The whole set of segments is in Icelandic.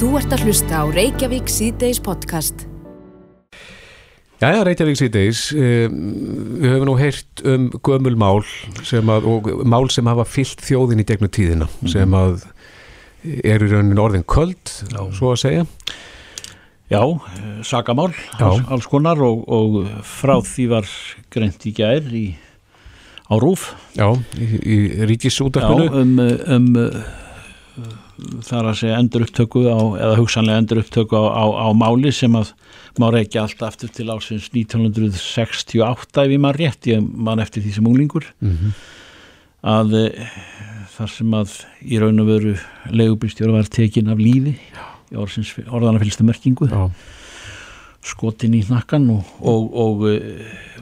Þú ert að hlusta á Reykjavík síðdeis podcast. Jæja, Reykjavík síðdeis, um, við höfum nú heyrt um gömul mál sem að, og mál sem hafa fyllt þjóðin í gegnum tíðina sem að er í raunin orðin köld, svo að segja. Já, eh, sakamál, Já. alls, alls konar og, og frá því var greint í gær í, á rúf Já, í, í Já, ríkisútarpinu. um, um uh, þar að segja endur upptöku á, eða hugsanlega endur upptöku á, á, á máli sem að má reykja allt aftur til ásins 1968 ef ég maður rétt, ég man eftir því sem unglingur. Mhm. að uh, þar sem að í raun og veru leigubýrstjóra var tekin af lífi í orðsins, orðana fylgstu merkingu. Já, skotin í hnakkan og, og, og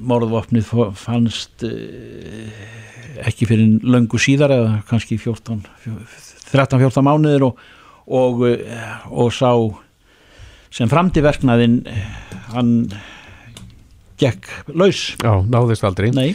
morðvopnið fó- fannst uh, ekki fyrir löngu síðar eða kannski 14 13-14 mánuðir og, og, uh, og sá sem framdi verknaðinn eh, hann gekk laus. Já, náðist aldrei. nei,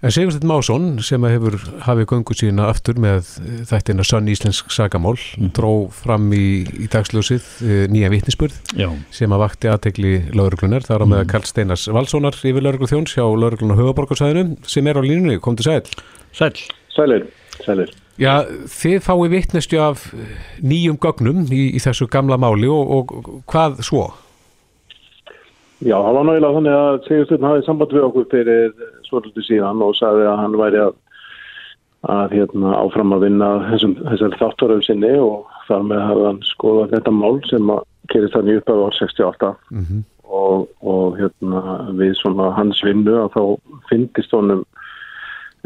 En Sigursteinn Másson sem hefur hafið göngu sína aftur með eh, þættina Sönn Íslensk sagamál dró fram í, í dagsljósið eh, nýja vitnisspurð já, sem að vakti aðtegli lauruglunar þar á með Karl Steinars Valssonar yfir lauruglu þjóns hjá lauruglunar höfuborgarsæðinu sem er á línunni, kom til sæl. Sæl. Sælir, sælir. Já, þið fáið vitnestju af eh, nýjum gögnum í, í þessu gamla máli og, og hvað svo? Já, það var náttúrulega þannig að Sigursteinn hafið samband við okkur fyrir svolítið síðan og sagði að hann væri að, að hérna, áfram að vinna þessum, þessar þáttaröf sinni og þar með hafði hann skoðað þetta mál sem að kerist hann í upphafi ár 68 Mm og, og hérna, við svona hans vinnu að þá fyndist honum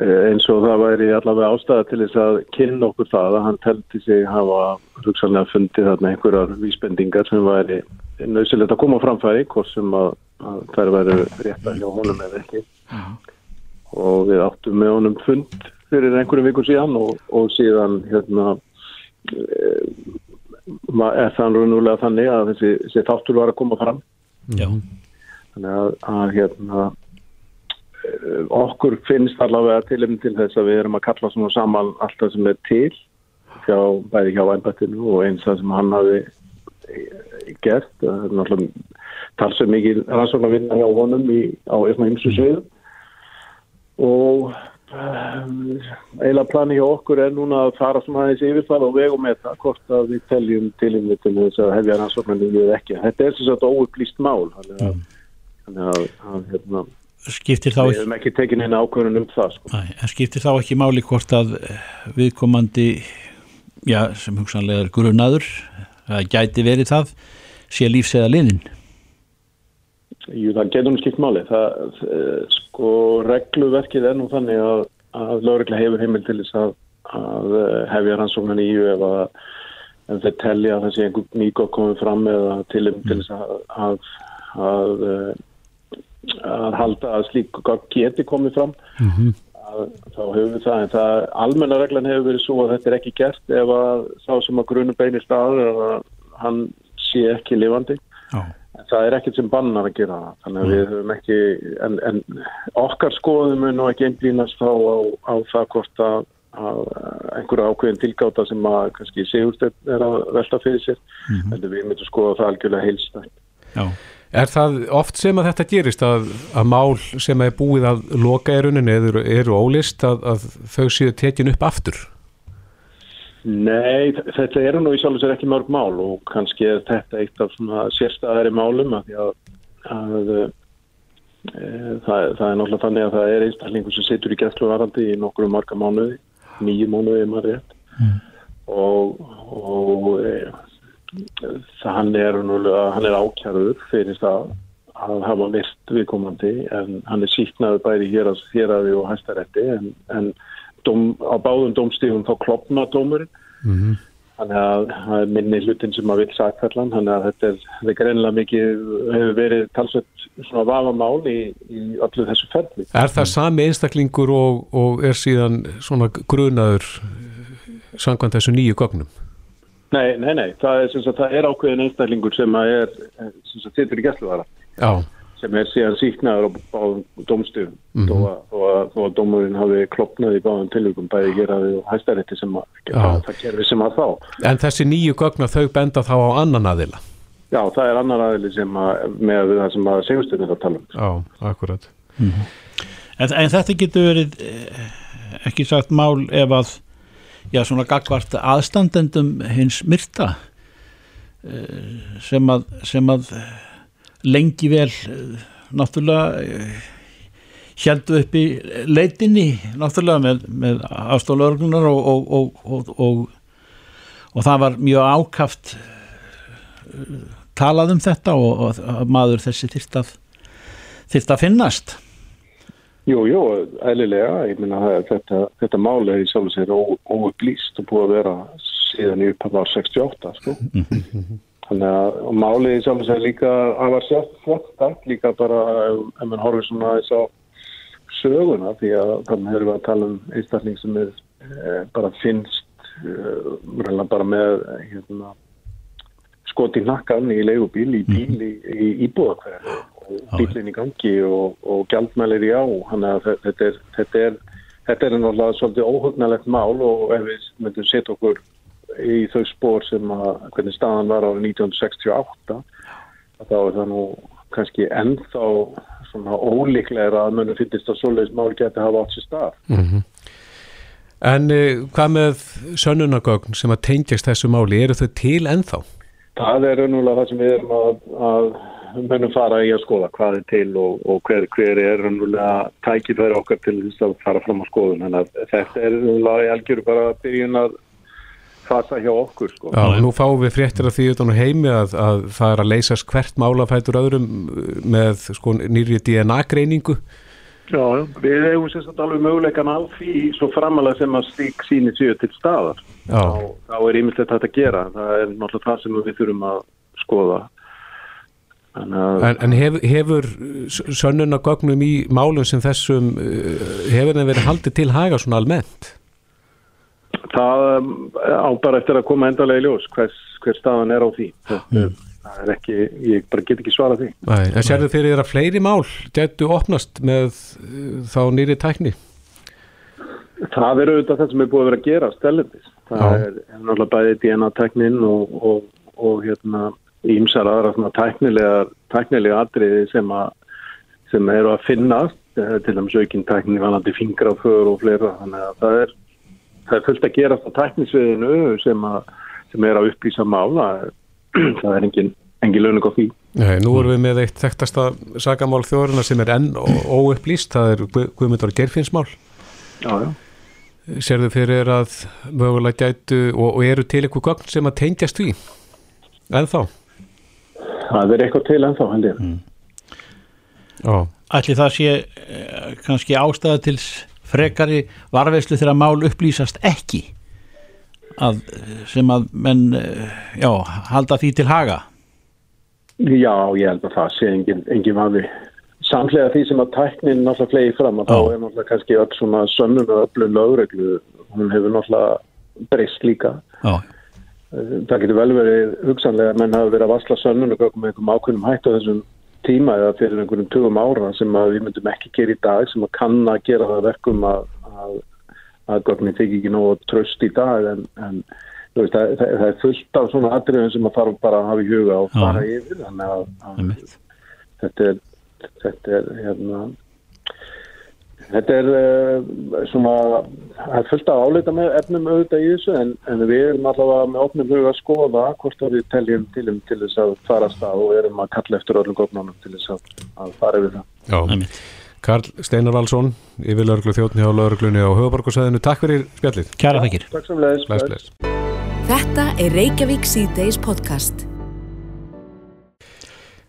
eins og það væri allavega ástæða til þess að kynna okkur það að hann teldi sig hafa hugsanlega fundið þarna einhverjar vísbendingar sem væri nöðsilegt að koma framfæri hvort sem að, að þær væri rétta hjá honum eða ekki. Og við áttum með honum fund fyrir einhverjum vikur síðan og, og síðan hérna e, er það raunverulega þannig að þessi, þessi þáttur var að koma fram. Já, þannig að, að hérna eh, okkur finnst allavega tilum til þess að við erum að kalla svona saman allt það sem er til hjá, bæði hjá ænbættinu og eins það sem hann hafi eh, gert. Það er náttúrulega talsveit mikið rannsóknar vinna hjá honum í, á eitthvað ymsu sögum og um, eiginlega plani hjá okkur er núna að fara svona aðeins yfir það og vegum með það hvort að við teljum tilum til þess að hefja rannsóknar við ekki. Þetta er sem sagt óupplýst mál þannig að, þannig að, að hérna, skiptir þá við ekki hefum ekki tekin eina ákvörðun um það sko. Nei, en skiptir þá ekki máli hvort að eh, viðkomandi já, sem hugsanlega er grunaður það gæti verið það sé lífs eða liðin Jú, það getur nú skipt máli. Það, eh, sko, regluverkið er nú þannig að, að lögregla hefur heimil til þess að, að eh, hefja rannsóknan í EU ef að ef þeir telja að það sé einhver nýgóð komið fram eða til, til þess að, að, að, halda að slík geti komið fram. Að, þá hefur við það en það almenna reglan hefur verið svo að þetta er ekki gert ef að sá sem að grunum beinir staður að hann sé ekki lifandi. Já. En það er ekkert sem bannar að gera það, þannig að við höfum ekki, en, en okkar skoðum mun nú ekki einblínast þá á, á það hvort að, einhverja ákveðin tilgáta sem að kannski Sigursteinn er að velta fyrir sér, en við myndum skoða það algjörlega heilstætt. Já, Er það oft sem að þetta gerist að, að mál sem er búið að loka í rauninni eru, eru ólist að, að þau séu tekin upp aftur? Nei, þetta eru nú í sjálf og sér ekki mörg mál og kannski er þetta eitt af sérstæðari málum að því að, að e, það, það er náttúrulega þannig að það er einstaklingur sem situr í gæsluvarandi í nokkru marga mánuði, nýju mánuði er maður rétt og, og e, hann er, er ákjærður fyrir það að hafa myrt viðkomandi en hann er síknaður bæri hér að þéraði og hæstarétti en, en dóm, á báðum dómstífum þá klopna dómurinn. Mm þannig að það er minni hlutin sem að vil sakfællan þannig að þetta er, er greinlega mikið hefur verið talsveit svona vafamál í, í öllu þessu ferli. Er það sami einstaklingur og, og er síðan svona grunaður sangvænt þessu nýju gögnum? Nei, nei, nei, það er, sem sagt, það er ákveðin einstaklingur sem að er sem sagt, situr í gæsluðara Já, sem er síðan síknaður á domstugum Mhm. þó, að, þó, að, þó að dómurinn hafi klopnað í báðum tilvíkum bæði hér að við hæstarétti sem að Já. það kerfi sem að þá. En þessi nýju gögna þau benda þá á annan aðila? Já, það er annar aðili sem að með við það sem að segustunir að tala um. Já, akkurat. En, en þetta getur verið eh, ekki sagt mál ef að já, svona gagvart aðstandendum hins myrta eh, sem að, sem að lengi vel eh, náttúrulega heldu upp í leitinni náttúrulega með, með afstólörglunar og, og, og, og, það var mjög ákaft eh, talað um þetta og, og að maður þessi þyrst að þyrst að finnast Jú, jú, eðlilega, ég minna að þetta, þetta mál er í sjálf og sér óupplýst og búið að vera síðan í upphæða á 68, sko. Þannig að málið í sjálf og sér líka að var sérstætt, líka bara ef mann horfir svona þess á söguna, því að þannig hefur við að tala um einstakling sem er e, bara finnst e, bara með hérna, skot í nakkan í leigubíl, í bíl, í, í íbúðakverð og bílinn í gangi og, og gjaldmælir í á. Þannig að þe- þetta er þetta er, þetta er náttúrulega svolítið óhugnalegt mál og ef við myndum setja okkur í þau spór sem að hvernig staðan var árið 1968 að þá er það nú kannski ennþá svona ólíklega að mönnu finnist að svoleiðis mál geti hafa átt sér stað. En uh, hvað með sönnunagögn sem að tengjast þessu máli, eru þau til ennþá? Það er raunverulega það sem við erum að, að mönnum fara í að skoða hvað er til og, og hver, hver er raunverulega tækifæri okkar til þess að fara fram á skoðun. Að þetta er raunverulega í algjöru bara byrjun að fasa hjá okkur sko. Já, nú fáum við fréttir af því utan á heimi að, að það er að leysast hvert málafætur öðrum með sko nýri DNA-greiningu. Já, við hefum sérstaklega alveg möguleikan á því svo framalega sem að stík síni séu til staðar. Já, Þá, þá er ímyndilegt þetta að gera. Það er náttúrulega það sem við þurfum að skoða. En, en hef, hefur sönnunagögnum í málum sem þessum, uh, hefur þeim verið haldið til haga svona almennt? það um, á bara eftir að koma endalega í ljós hvers, hver staðan er á því. Þetta, Það er ekki, ég bara get ekki svara því. Nei, en sérðu fyrir þér að fleiri mál getu opnast með uh, þá nýri tækni? Það er auðvitað það sem er búið að vera að gera stælendis. Það Já. er, náttúrulega bæði DNA-tæknin og, og, og hérna ímsar aðra svona tæknilega, tæknilega atriði sem, að, sem eru að finnast, eh, til dæmis aukinn tækni vanandi fingraför og fleira. Þannig að það er, það er fullt að gera á tæknisviðinu sem, að, sem er að upplýsa mála. Það er engin, engin launug á því. Nei, nú erum við með eitt þekktasta sakamál þjóðurina sem er enn óupplýst, það er Guð- Guðmundur Gerfinnsmál. Já, já. Sérðu fyrir að mögulega gætu og, og eru til eitthvað gögn sem að tengjast því? En þá? Það er eitthvað til ennþá, held ég. Já, Ætli það sé eh, kannski ástæða til frekari varveislu þegar mál upplýsast ekki að, sem að menn eh, já, halda því til haga Já, ég held að það sé engin, engin vafi. Samlega því sem að tæknin náttúrulega flegi fram að þá er náttúrulega kannski öll svona sönnun og öllu lögreglu, hún hefur náttúrulega breyst líka. Já, Það getur vel verið hugsanlega að menn hafa verið að varsla sönnun og með einhverjum ákveðnum hættu á þessum tíma eða fyrir einhverjum tugum ára sem við myndum ekki gera í dag sem að kann að gera það verkum að, að, að gögnin þykir ekki nógu tröst í dag en, en veist, það, það, það er fullt af svona atriðum sem að þarf bara að hafa í huga og fara yfir þannig að, að þetta er þetta er hérna þetta er uh, svona það er fullt af áleita með efnum auðvitað í þessu en, en við erum allavega með opnum huga að skoða hvort að við teljum til, um, til þess að fara að stað og erum að kalla eftir öllum gófnánum til þess að, að fara yfir það. já. Einmitt. Karl Steinar Valsson, yfir lauruglu þjóttni á lauruglunni á höfuborgarsæðinu. Takk fyrir spjallið. Kæra þakkir Takk sem bless. Þetta er Reykjavík C-Days podcast.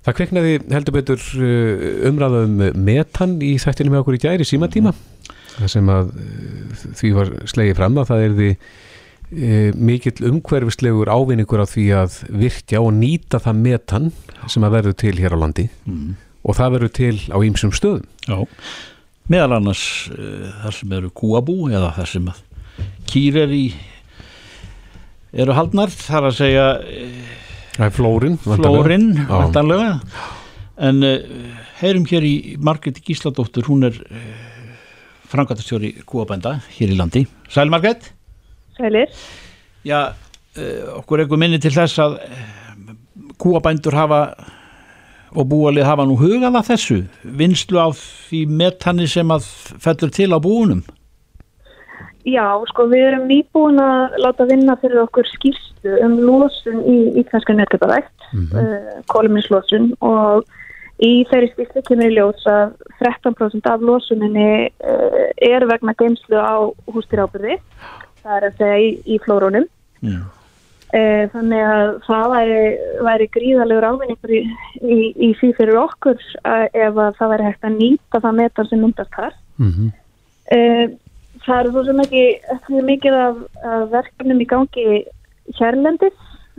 Það kviknaði heldur betur uh, umræða um metan í þættinu með okkur í gæri símatíma. Það sem að uh, því var slegið fram að það er því uh, mikill umhverfislegur ávinningur á því að virkja og nýta það metan sem að verður til hér á landi og það verður til á ýmsum stöðum. Já, meðal annars uh, þar sem eru kúabú eða þar sem kýr er í eru haldnar þar að segja uh, Það er flórin. flórin vantanlega En uh, heyrum hér í Margreti Gísladóttur, hún er uh, frangatastjóri kúabænda hér í landi. Sæl Margret? Sælir. Já, uh, okkur eitthvað minni til þess að kúabændur hafa og búalið hafa nú hugað að þessu vinslu á því metani sem að fellur til á búunum. Já, sko við erum nýbúin að láta vinna fyrir okkur skýrstu um losun í íkvæmska netgöpavægt, mm -hmm. uh, kóluminslosun og í þeirri skýrstu kemur í ljós að 13% af losuninni uh, er vegna geimslu á hústýrábyrði, það er að segja í, í flórónum. Mm. Uh, þannig að það væri, væri gríðalegur ávinningur í, í, í því fyrir okkur ef að það væri hægt að nýta það metan sem myndast þar. Mm -hmm. Það eru svo sem ekki, ekki mikið af, af verkefnum í gangi hérlendis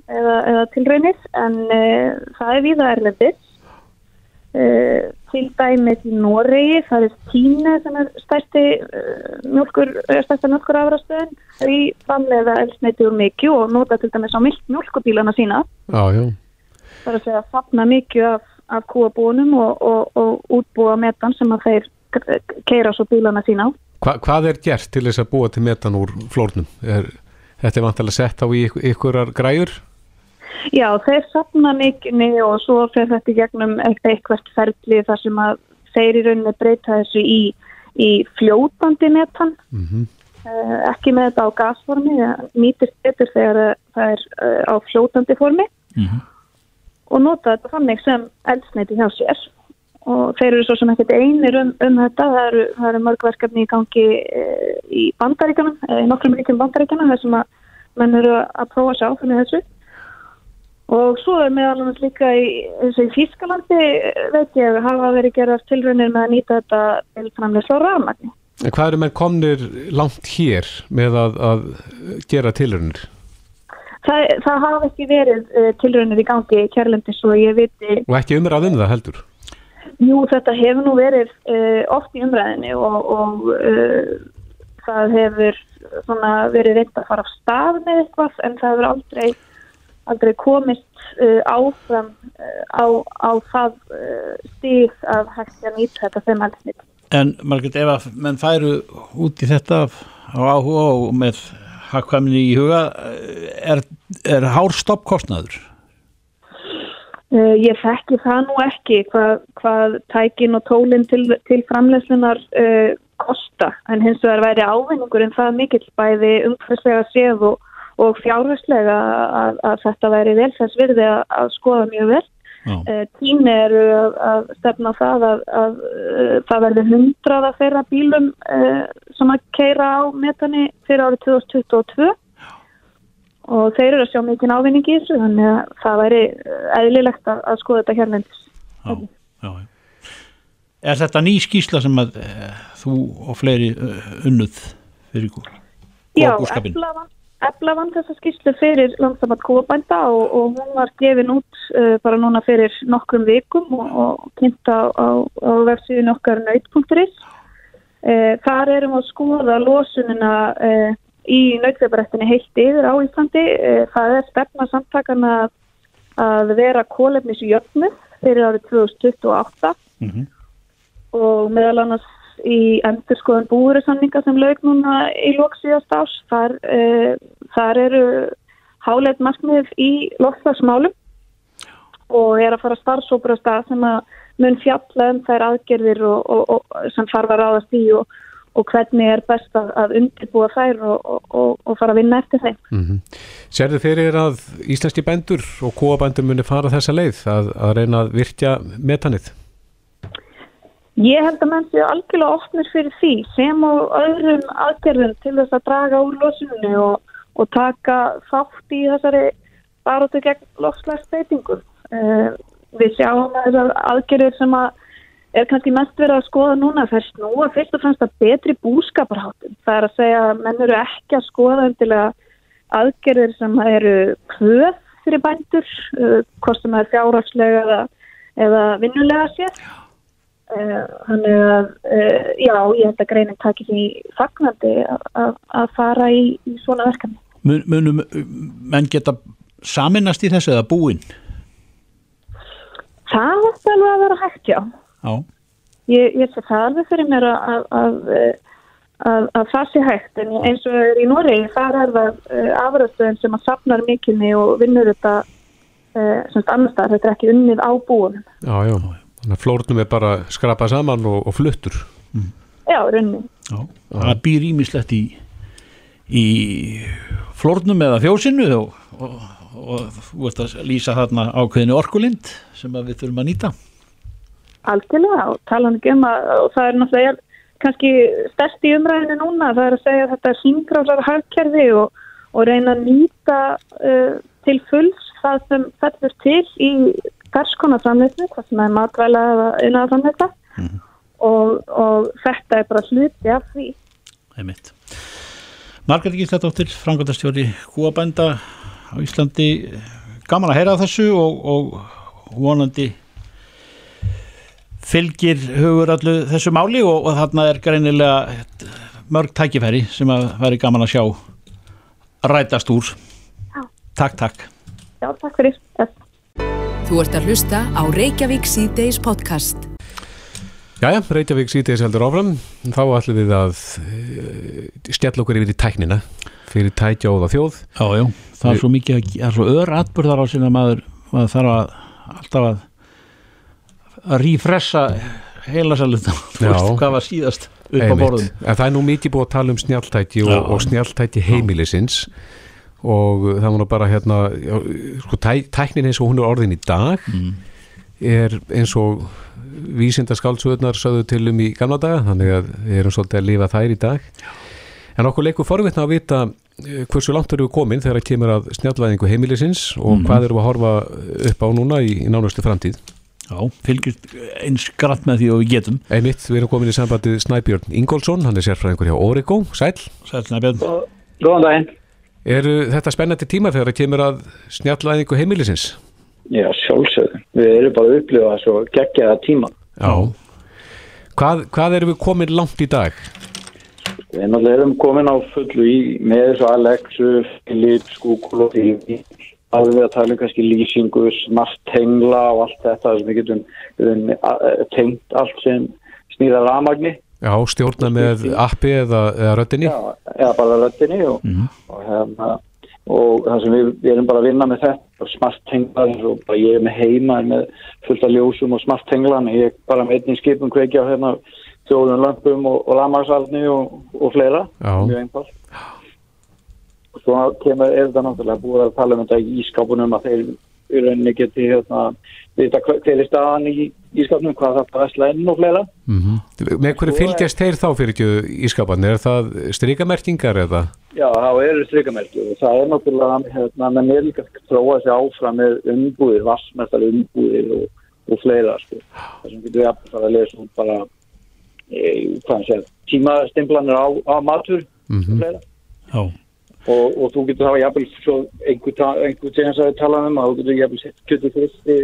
eða, eða tilraunir en uh, það er viða erlendis. Uh, til dæmis í Noregi, það er Tíne sem er stærsti uh, mjölkur, stærsta mjölkur afrastöðin í framlega elsneiti úr mikið og nota til dæmis á mjölkubílana sína. Já, já. Það er að segja að fapna mikið af, af kúabónum og, og, og útbúa metan sem að þeir keira svo bílana sína á. Hva, hvað er gert til þess að búa til metan úr flórnum? Er, þetta er vantilega sett á ykkur, ykkurar græur? Já, þeir sapna mikinni og svo fer þetta í gegnum eitthvað ferli þar sem að þeir í rauninni breyta þessu í, í fljótandi metan mm -hmm. uh, ekki með þetta á gasformi nýtist betur þegar það er uh, á fljótandi formi mm -hmm. og nota þetta þannig sem eldsneiti hjá sér og þeir eru svo sem ekkert einir um, um þetta það eru, það eru mörgverkefni í gangi e, í bandaríkanum, e, í nokkrum ríkjum bandaríkanum þessum að menn eru að prófa að sjá fyrir þessu og svo er meðal annars líka í, í Fískalandi veit ég hafa verið gerað tilrönnir með að nýta þetta til framleysla rafmagni Hvað eru menn komnir langt hér með að, að gera tilrönnir? Það, það hafa ekki verið tilrönnir í gangi í kærlendi svo ég viti Og ekki umræðum það heldur? Jú, þetta hefur nú verið uh, oft í umræðinni og, og uh, það hefur verið reynd að fara á stað með eitthvað en það hefur aldrei, aldrei komist uh, áfram á, á það stíð að hægt að nýta þetta þeim helst. En Margrit, ef að menn færu út í þetta á áhuga og með hafðkvæmni í huga, er, er hár stoppkostnaður? Uh, ég þekki það nú ekki hvað, hvað tækin og tólinn til, til framlegslunar uh, kosta. En hins vegar væri ávinningur en það mikill bæði umhverslega séð og, og fjárherslega að, að þetta væri vel þess virði að, að skoða mjög vel. Uh, Tími eru að, að stefna það að það verður hundraða þeirra bílum sem að keira á metani fyrir árið 2022 og þeir eru að sjá mikið ávinning í þessu þannig að það væri eh, eðlilegt að, að skoða þetta hérlendis já, já, já. Er þetta ný skísla sem að e, þú og fleiri uh, unnuð fyrir góð? Já, efla vann þessa skíslu fyrir langsamat kóabænda og, og hún var gefin út uh, bara núna fyrir nokkrum vikum og, og kynnta á, á vefsíðin okkar nöyt.is uh, Þar erum við að skoða losunina í nautveibrættinni heilt yfir á Íslandi. Eh, það er stefna samtakana að vera kólefnis í jöfnu fyrir árið 2028 mm -hmm. og meðal annars í endurskoðan búurisamninga sem lög núna í lóksíðast ás. Þar, e, þar eru háleit markmið í loftslagsmálum og er að fara starfsópur á stað sem að mun fjalla um þær aðgerðir og, og, og, sem farfa ráðast í og og hvernig er best að, að undirbúa þær og, og, og fara að vinna eftir þeim. Mm -hmm. Serðu þeir að íslenski bændur og kóabændur muni fara þessa leið að, að reyna að virkja metanið? Ég held að menn séu algjörlega ofnir fyrir því sem og öðrum aðgerðum til þess að draga úr losunni og, og taka þátt í þessari barótu gegn lokslæsbeitingum. Uh, eh, við sjáum að þessar aðgerður sem að er kannski mest verið að skoða núna þær snúa fyrst og fremst að betri búskaparháttum. Það er að segja að menn eru ekki að skoða undilega aðgerðir sem eru kvöð fyrir bændur, uh, hvort sem er fjárhagslega eða, eða vinnulega sér. Uh, þannig að, uh, já, ég held að greinin takir því fagnandi að, fara í, í svona verkefni. Munum menn geta saminast í þessu eða búinn? það ætti alveg að vera hægt, já. Já, Ég, ég sé það alveg fyrir mér að, að, að, að, að það sé hægt en eins og er í Noregi þar er það uh, afröðstöðin sem að safnar mikilni og vinnur þetta uh, semst annars þar, þetta er ekki unnið á búunum. Já, já, þannig að flórnum er bara skrapað saman og, og fluttur Já, runni. já. Það býr ímislegt í, í flórnum eða fjósinu og, og, og þú ert að lýsa þarna ákveðinu orkulind sem að við þurfum að nýta. Algjörlega og tala ekki um að og það er náttúrulega kannski stærst í umræðinu núna það er að segja að þetta er hringrásar hagkerfi og, og reyna að nýta uh, til fulls það sem fellur til í ferskona framleysni, hvað sem er matvæla eða innan framleysa og, og þetta er bara hluti af því. Einmitt. Margrét Gísladóttir, frangöndastjóri Húabænda á Íslandi gaman að heyra þessu og, og vonandi fylgir hugur allu þessu máli og, og þarna er greinilega mörg tækifæri sem að væri gaman að sjá rætast úr Já. Takk, takk Já, takk fyrir. Þess. Þú ert að hlusta á Reykjavík C-Days podcast. Jæja, Reykjavík síðdeis heldur áfram þá ætlum við að uh, stjalla okkur yfir í tæknina fyrir tækja og það þjóð Já, já, það er svo mikið að, það er svo ör atbyrðar á sinna maður, maður þarf að alltaf að að rífressa heila saluta Já. hvað var síðast upp á Einmitt. borðum En það er nú mikið búið að tala um snjáltæki og, Já. og snjáltæki heimilisins og það var nú bara hérna já, sko, tæ, tæknin eins og hún er orðin í dag Mm. er eins og vísindaskáldsöðnar sögðu til um í gamla daga þannig að við erum svolítið að lifa þær í dag en okkur leikur forvitna að vita eh, hversu langt erum við komin þegar það kemur að snjállæðingu heimilisins og Mhm. hvað erum við að horfa upp á núna í, í nánustu framtíð Já, fylgjast eins grætt með því og við getum Einmitt, við erum komin í sambandið Snæbjörn Ingólfsson, hann er sérfræðingur hjá Origo, sæl Sælna Björn Góðan daginn. Eru þetta spennandi tímar þegar það kemur að snjallæðingu heimilisins? Já, sjálfsögðu. Við erum bara að upplifa svo geggjaða tíma. Já. Hvað, hvað erum við komin langt í dag? Við erum komin á fullu í með þessu Alexu, Philips, Google og TV. Alveg að tala um kannski lýsingu, smart tengla og allt þetta sem við getum eh, tengt allt sem snýra rafmagni. Já, stjórna með appi eða, eða röddinni? Já, eða bara röddinni og, og, hérna, og það sem við, við erum bara að vinna með þetta og smart tenglar eins og bara ég er með heima með fullt af ljósum og smart tenglan ég er bara með einnig skipum kveikja á hérna þjóðun lömpum og, og lamagsaldni og, og fleira Já. mjög einfalt og svo kemur er þetta náttúrulega búið að tala um þetta í ískapunum að þeir í rauninni geti hérna vita hver er staðan í ískapunum hvað það er slæðin og fleira Mm Með hverju fylgjast þeir þá fyrir ekki ískapan? Er það strikamerkingar eða? Já, það eru strikamerki og það er náttúrulega, hérna, menn er líka að þróa sig áfram með umbúðir, vassmestar umbúðir og, og fleira, sko. Það sem getur við að fara að lesa út bara, e, tímastimplanir á, á matur og Mm fleira. Já, Og, og þú getur hafa jafnvel svo einhver, einhver sem að tala um að þú getur jafnvel sett kjötu fristi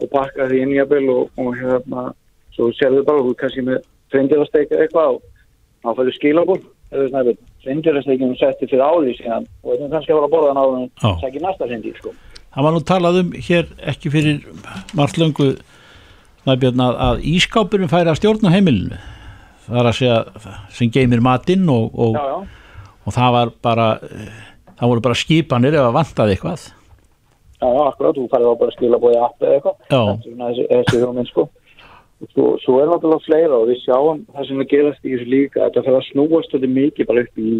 og pakka því inn jafnvel og, og hérna, svo sérðu bara, þú ert kannski með freindilasteik eða eitthvað og þá færðu skilabúr eða snæður, freindilasteikinu setti fyrir ári síðan og þetta er kannski að fara að borða hann á Já. þannig að sækja næsta freindir sko. það var nú talað um hér ekki fyrir margt löngu að, ískápurinn færi að stjórna heimilinu það er að segja sem geymir matinn og, og, Já, já, og það var bara það voru bara skipanir ef að vantaði eitthvað. Já, akkurat, þú færðu þá bara skilabúði app eða eitthvað, er þessi, þessi hugmynd sko. Og Svo, svo er náttúrulega fleira og við sjáum það sem er gerast í þessu líka, þetta fyrir að snúast þetta mikið bara upp í,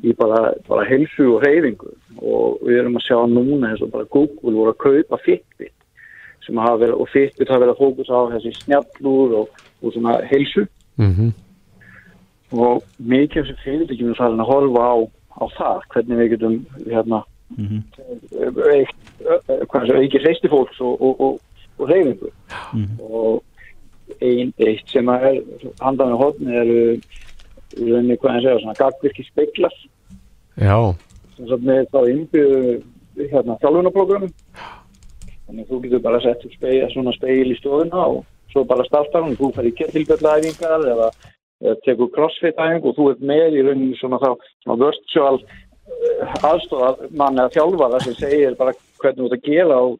í bara, bara heilsu og reyfingu og við erum að sjá núna eins og bara Google voru að kaupa Fitbit sem hafa verið, og Fitbit hafa verið að fókus á þessi snjallúr og, og svona heilsu. Mm og mikið af þessu fyrirtækjum er farin að horfa á, á það, hvernig við getum hérna Mhm. eitt, hvað sem ekki reisti fólks og, og, og, og reyfingu og ein, eitt sem að er handan með hodni eru í rauninni hvað ég segja, svona gagvirki speiklar Já, sem með þá innbyggðu hérna þjálfunarprogrammum þannig að þú getur bara sett speil, svona speil í stofuna og svo bara startar hún, þú fer í kettilbjöllæfingar eða, eða tekur crossfit æfingu og þú ert með í rauninni svona þá svona virtual aðstofar mann eða þjálfara sem segir bara hvernig þú ert að gera og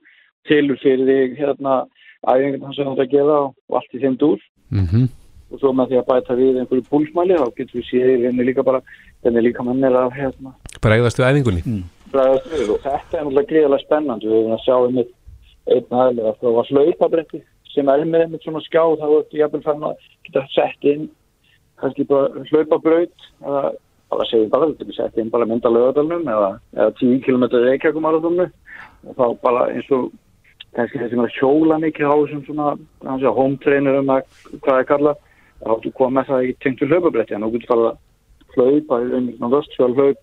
tilur fyrir þig hérna æfingarna sem þetta gera og allt í þeim dúr. Mm og svo með því að bæta við einhverju púlsmæli þá getur við séð í rauninni líka bara hvernig líka mann er að hérna Bregðast við æfingunni. Bregðast við og þetta er náttúrulega greiðilega spennandi. Við erum að sjá um einn aðlega að það var hlaupabretti sem er með einmitt svona skjá þá ertu jafnvel farin að geta sett inn kannski bara hlaupabraut eða bara segjum bara þetta er sett inn bara mynda lögadalunum eða, eða 10 km reykjakumarathonu og þá bara eins og kannski er að hjóla mikið á þessum svona hans að home trainer um að hvað er kallað þá áttu koma með það í tengt við hlaupabretti. En þú getur bara hlaupa einhvern vörstsfjöl hlaup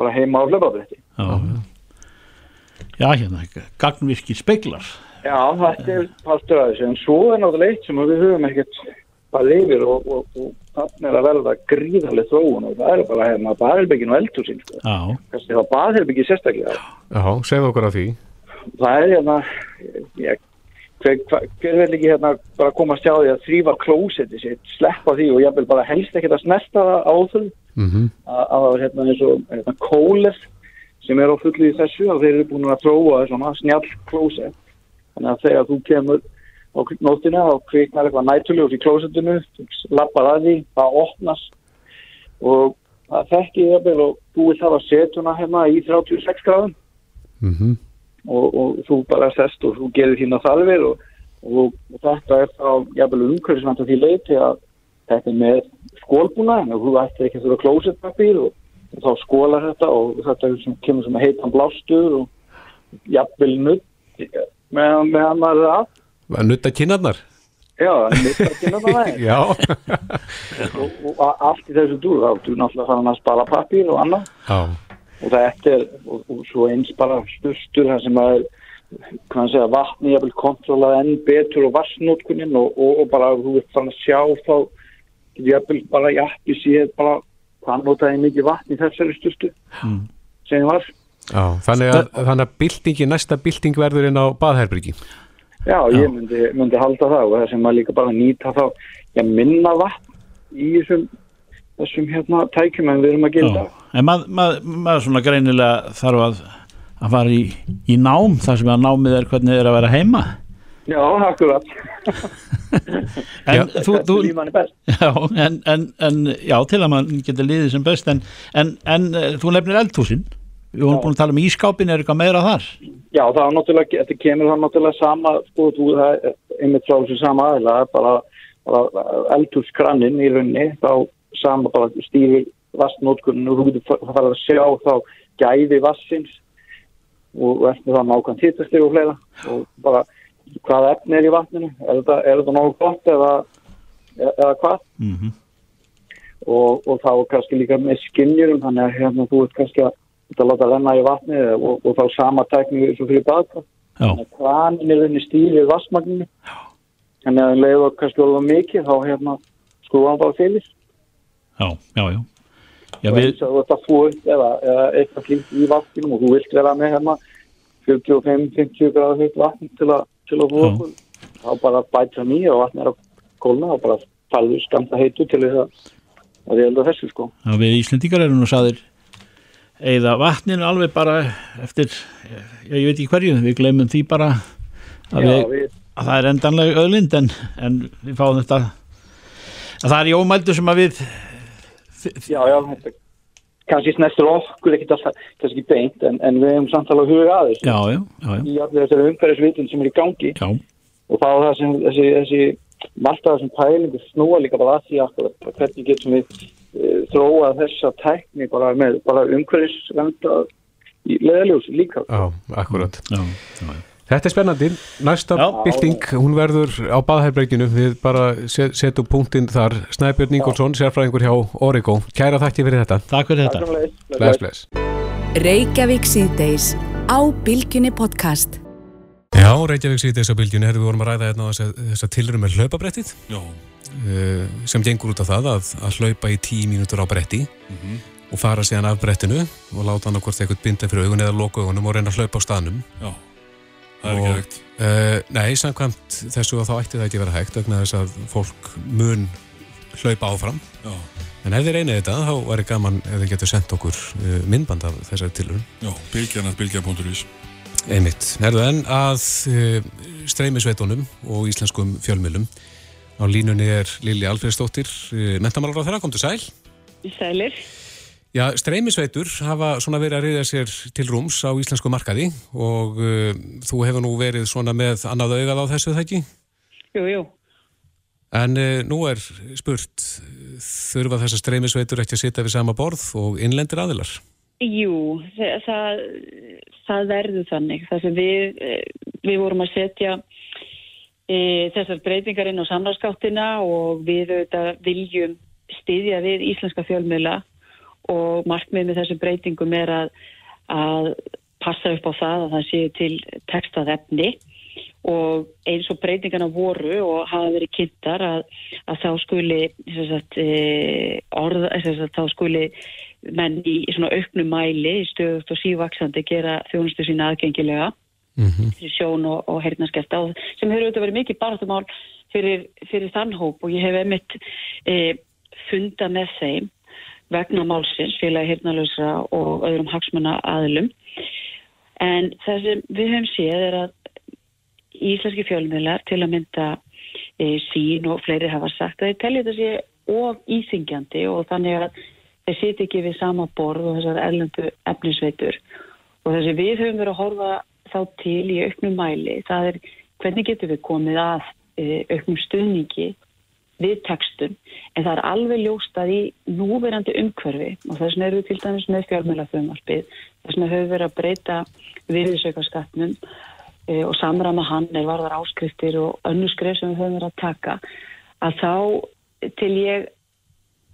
bara heima á hlaupabretti. Já, já. Hérna, gagnvirkir speiklar. Já, þetta er partur af þessu, en svo er náttúrulega eitt sem við höfum ekkert bara yfir og, og, og þannig er að verða gríðarlega þróun og það er bara hérna baðherbyggin og eldhúsin, sko. Já, Kannski það baðherbyggi sérstaklega. Já, segðu okkur af því. Það er hérna, ég, hver, hver, vil ekki hérna bara koma að sjá því að þrýfa klósetti sitt, sleppa því og ég vil bara helst ekkert að snerta það á þau. Mm að að það er hérna eins og hérna, kóles sem er á fullu í þessu og þeir eru búin að tróa svona snjall klósett. Þannig að þegar þú kemur á nóttina og kviknar eitthvað nætulegur í klósettinu lappar að því, það opnast. Og það þekki ég jafnvel og þú vil hafa setuna hérna í 36 gráðum. Mm og, og þú bara sest og þú gerir þína þarfir og, og, og þetta er þá umhverfisvænt að því leiti að þetta er með skólbúna en þú ættir ekki að þurfa klósettpapír og, og þá skólar þetta og þetta er sem, kemur sem að heitan blástur og jafnvel nutt með, með hann að það Að nutta kinnarnar. Já, að það aðeins. Já, og, og allt í þessu dúr þá þú náttúrulega fann að spara pappír og annað. Já, og þetta er og, og svo eins bara stustur það sem að hvað að segja, vatni jafnvel kontrollað enn betur og vassnótkunin og, og, og bara þú ert fann að sjá þá getur jafnvel bara jafnvel séð bara hvað notaði mikið vatn í þessari stustu Mm. sem var. Já Þannig að, þannig að byltingi, næsta bylting verður inn á baðherbyrgi já, ég myndi, myndi halda það og það sem að líka bara nýta þá já, minna vatn í þessum þessum hérna tækjum en við erum að gilda já. En maður mað, mað svona greinilega þarf að, að fara í, í nám, þar sem að námið er hvernig er að vera heima. já, akkurat En Já. þú, þú, já, en, en, en, já, til að maður getur liðið sem best, en, en, en eh, þú nefnir eldhúsin. Við vorum búin að tala um ískápin, er eitthvað meira þar? Já, það er náttúrulega, þetta kemur það náttúrulega sama, sko, þú, það er einmitt frá þessu sama aðila, bara, bara eldhúskranninn í rauninni, þá sama bara stýrir vassnótkunni og þú getur fa- farið að sjá þá gæði vassins og eftir það nákvæm títastið og fleira og bara hvaða efni er í vatninu, er þetta, þetta nógu gott eða, eða hvað? Mm og, og þá kannski líka með skinnjurum þannig að hérna þú ert kannski að, að láta renna í vatni og, og þá sama tækni eins og fyrir baðkvæm Þannig að kranin er unni stílið vassmagninu. Þannig að um leiðu að kannski alveg mikið, þá hérna skrúa hann bara fyrir. já, já, já. Já, við, fú upp eða, eða eitthvað klíkt í vatninu og þú vilt vera með hérna 45-50 gráður heitt vatn til að, til að Já. upp. Þá bara bæta hann í og vatn er að kólna og bara fælðu skamta heitu til þess að að ég held að þessu sko. já, við Íslendingar erum nú saðir eða vatninu alveg bara eftir, já, ég veit ekki hverju, við gleymum því bara að, Já, við, við, að það er endanlega öðlind en, en við fáum þetta að það er í ómældu sem að við já, já, kannski snestur okkur ekkert alltaf, kannski beint, en, en við hefum samt alveg huga aðeins í allir þessari umhverfisvitund sem er í gangi já, og þá það sem þessi, þessi alltaf þessum pælingu snúa líka bara að því akkurat hvernig getum við e, þróa þessa tækni bara með bara umhverfisvenda í leðaljós líka. Já, akkurat. Já, já, já. Þetta er spennandi, næsta Já. bylting, hún verður á baðherbreykinu, við bara set, setjum punktinn þar, Snæbjörn Ingolson, sérfræðingur hjá Origo, kæra þakki fyrir þetta, Takk fyrir þetta. Takk bless, bless. Reykjavík síðdeis á Bilginni podcast. Já, Reykjavík síðan þess að bylgjunni, herðu við vorum að ræða hérna á þessa, þessa tilrum með hlaupabrettið. Uh, sem gengur út af það að, að hlaupa í tíu mínútur á bretti Mhm. og fara síðan af brettinu og láta hann okkur eitthvað binda fyrir augun eða loka augunum og reyna að hlaupa á staðnum. Já, það er Og- ekki hægt. uh, Nei, samkvæmt þessu að þá ætti það ekki að vera hægt vegna þess að fólk mun hlaupa áfram. Já, en ef þið reynið þetta þá væri gaman ef þið getur sendt okkur uh, myndband af þessari bylgjar.is. Einmitt. Herðu enn að uh, streymisveitunum og íslenskum fjölmjölum. Á línunni er Lili Alfredsdóttir, uh, mentamálar á þeirra, kom til sæl. Sælir. Já, streymisveitur hafa svona verið að reyða sér til rúms á íslensku markaði og uh, þú hefur nú verið svona með annað augað á þessu þekki? Jú, jú. En uh, nú er spurt, þurfa þessar streymisveitur ekki að sitja við sama borð og innlendir aðilar? Jú, það, það, verður þannig. Það sem við, við vorum að setja e, þessar breytingar inn á samlarskáttina og við auðvitað viljum styðja við íslenska fjölmjöla og markmið með þessum breytingum er að, að passa upp á það að það séu til textað efni og eins og breytingarna voru og hafa verið kynntar að, að þá skuli sagt, e, orð, sagt, þá skuli menn í svona auknum mæli í stöðugt og sívaksandi gera þjónustu sína aðgengilega mm -hmm. sjón og, og heyrnaskefta sem hefur auðvitað verið mikið barðumál fyrir, fyrir þann hóp og ég hef emitt e, funda með þeim vegna málsins, félagi heyrnalösa og öðrum hagsmanna aðlum en það sem við hefum séð er að íslenski fjölmiðlar til að mynda e, sín og fleiri hafa sagt að þeir telja þetta sé of íþingjandi og þannig að þeir siti ekki við sama borð og þessar erlendu efnisveitur. Og þessi við höfum verið að horfa þá til í auknum mæli það er hvernig getur við komið að e, auknum stuðningi við textun en það er alveg ljóstað í núverandi umhverfi og þess vegna eru við til dæmis með fjármjölaföfumarfið þess vegna höfum við verið að breyta virðisaukarskatnum e, og samrama hann er varðar áskriftir og önnu skrif sem við höfum verið að taka að þá til ég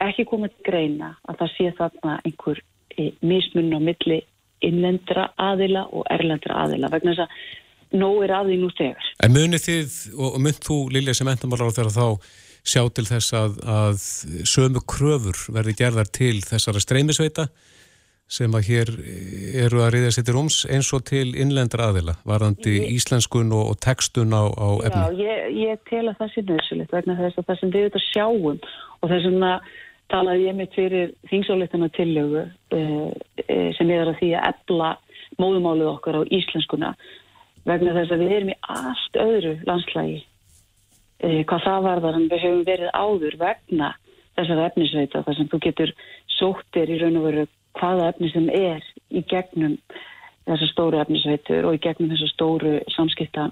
ekki komið til greina að það sé þarna einhver e, mismunn á milli innlendra aðila og erlendra aðila vegna þess að nóg er aðið nú þegar. En munið þið og mynd þú Lilja sem endamálar á þeirra þá sjá til þess að, að sömu kröfur verði gerðar til þessara streymisveita sem að hér eru að sér til rúms eins og til innlendra aðila varðandi ég, íslenskun og, og textun á, á efni. Já, ég, ég tel að það sé nöðsulegt vegna þess að það sem við auðvitað sjáum og þess að talaði ég mitt fyrir þingsálitana tillögu uh, uh, sem er að því að ebla móðumálið okkar á íslenskuna vegna þess að við erum í allt öðru landslægi uh, hvað það varðar en við höfum verið áður vegna þessar efnisveita þar sem þú getur sóttir í raun og veru hvaða efni sem er í gegnum þessar stóru efnisveitur og í gegnum þessar stóru samskipta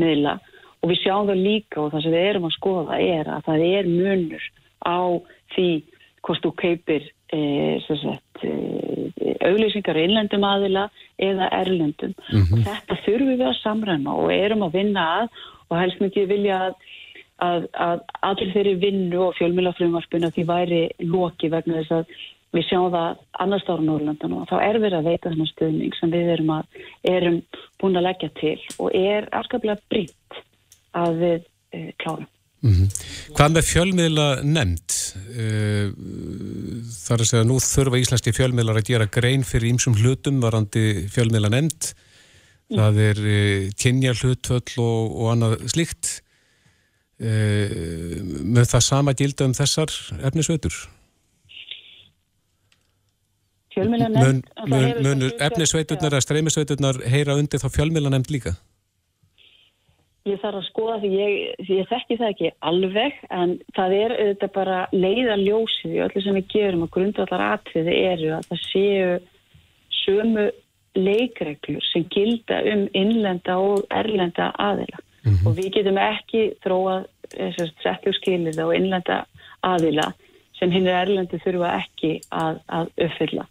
miðla og við sjáum það líka og það sem við erum að skoða er að það er munur á því hvort þú kaupir e, sagt, e, auglýsingar innlendum aðila eða erlendum mm -hmm. og þetta þurfum við að samræma og erum að vinna að og helst mikið vilja að, að, að allir þeirri vinnu og fjölmjölafröðumarfuna því væri loki vegna þess að við sjáum það annars ára Norrlandan og þá er verið að veita þennan stöðning sem við erum, að, erum búin að leggja til og er afskaplega britt að við e, klárum. Mm -hmm. Hvað með fjölmiðla nefnd? Eh, það er að segja nú þurfa íslenski fjölmiðlar að gera grein fyrir ímsum hlutum varandi fjölmiðla nefnd. Mm. Það er eh, kynja hlutvöll og, og annað slikt. Með það sama gilda um þessar efnisveitur? Fjölmiðla nefnd? Munur efnisveiturnar eða streymisveiturnar heyra undir þá fjölmiðla nefnd líka? Ég þarf að skoða því ég, því ég þekki það ekki alveg en það er auðvitað bara leiða ljósið í öllu sem við gerum og grundvallar atriði eru að það séu sömu leikreglur sem gilda um innlenda og erlenda aðila mm -hmm. og við getum ekki þróað settu skilir og innlenda aðila sem hinn er erlendi þurfa ekki að, að uppfylla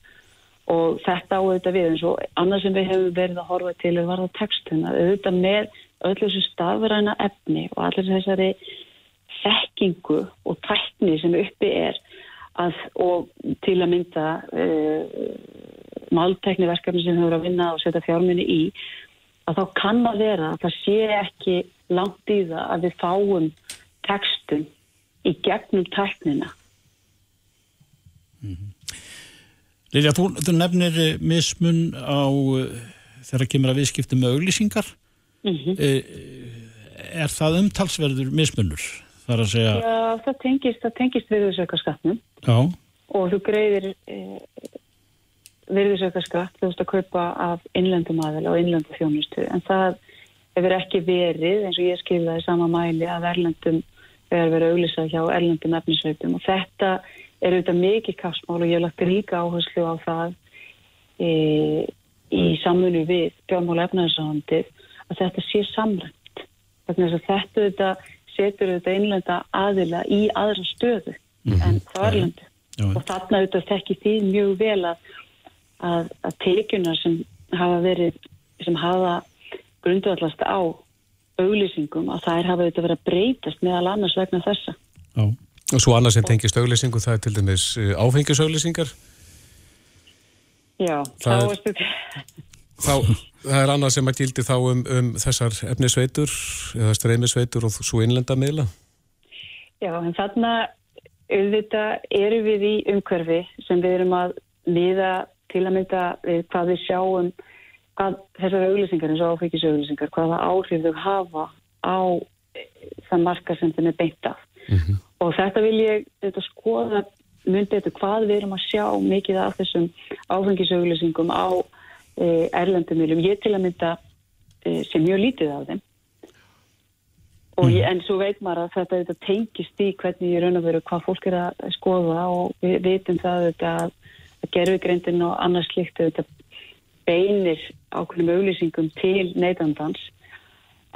og þetta á auðvitað við eins og annað sem við hefum verið að horfa til er varða textuna auðvitað með öllu þessu stafræna efni og allir þessari þekkingu og tækni sem uppi er að, og til að mynda uh, máltækniverkefni sem hefur að vinna og setja fjárminni í að þá kann að vera að það sé ekki langt í það að við fáum textum í gegnum tæknina. Mm -hmm. Lilja, þú, þú nefnir mismun á uh, þegar kemur að viðskipta með auglýsingar. Mm -hmm. Er það umtalsverður mismunur? Það segja... Já, það tengist, það tengist við þessu eitthvað skatnum og þú greiðir e, virðisauka skatt þú veist að kaupa af innlendum aðeila og innlendu þjónustu. En það hefur ekki verið eins og ég skilðaði sama mæli að erlendum verður verið auglýsað hjá erlendum efnisveitum. Og þetta er auðvitað mikið kapsmál og ég hef lagt ríka áherslu á það e, í samfunni við björnmála efnaðarsándið að þetta sé samrænt þetta auðvitað setur auðvitað innlenda aðila í aðra stöðu mm -hmm. en það er erlendu. Og þarna auðvitað þekki því mjög vel að, að, að tekjunar sem hafa verið sem hafa grundvallast á auglýsingum að þær hafa auðvitað verið að breytast meðal annars vegna þessa. Já. Og svo annars sem tengist auglýsingu það er til dæmis eh, áfengisauglýsingar. Já, þá er þá, það er annars sem að gildi þá um, um þessar efnisveitur eða streymisveitur og svo innlenda miðla. Já, en þarna auðvitað eru við í umhverfi sem við erum að viða til að mynda við hvað við sjáum hvað þessar auglýsingar eins og áfengisauglýsingar hvaða áhrif þau hafa á það marka sem þeim er beint af. Mm -hmm. Og þetta vil ég þetta skoða myndi þetta hvað við erum að sjá mikið af þessum áfengisauglýsingum á e, erlendumilum ég til að mynda e, sem mjög lítið af þeim. Mm. Ég, en svo veit maður að þetta, þetta tengist í hvernig ég raun og veru hvað fólk er að skoða og við veitum það þetta, að gerfugreindin og annars slikt þetta beinir ákveðnum auglýsingum til neytandans.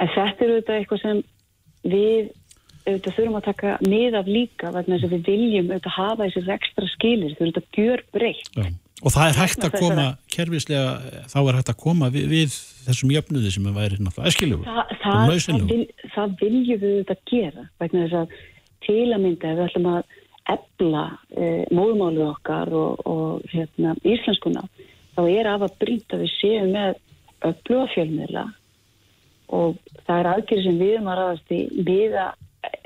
En þetta eru þetta eitthvað sem við auðvitað þurfum að taka niðaf líka vegna þess að við viljum auðvitað hafa þessi ekstra skilir, þau eru auðvitað gjör breytt og það er hægt að koma kervislega, þá er hægt að koma við, við þessum jöfnuði sem er værið náttúrulega æskilugur Þa, það, það, vil, það viljum við þetta gera vegna þess að til að mynda ef við ætlum að ebla e, móðumálið okkar og, og hérna, íslenskuna þá er af að brýta við séum með öfluga fjölmiðla og það er aðgerið sem við erum að ræðast í miða,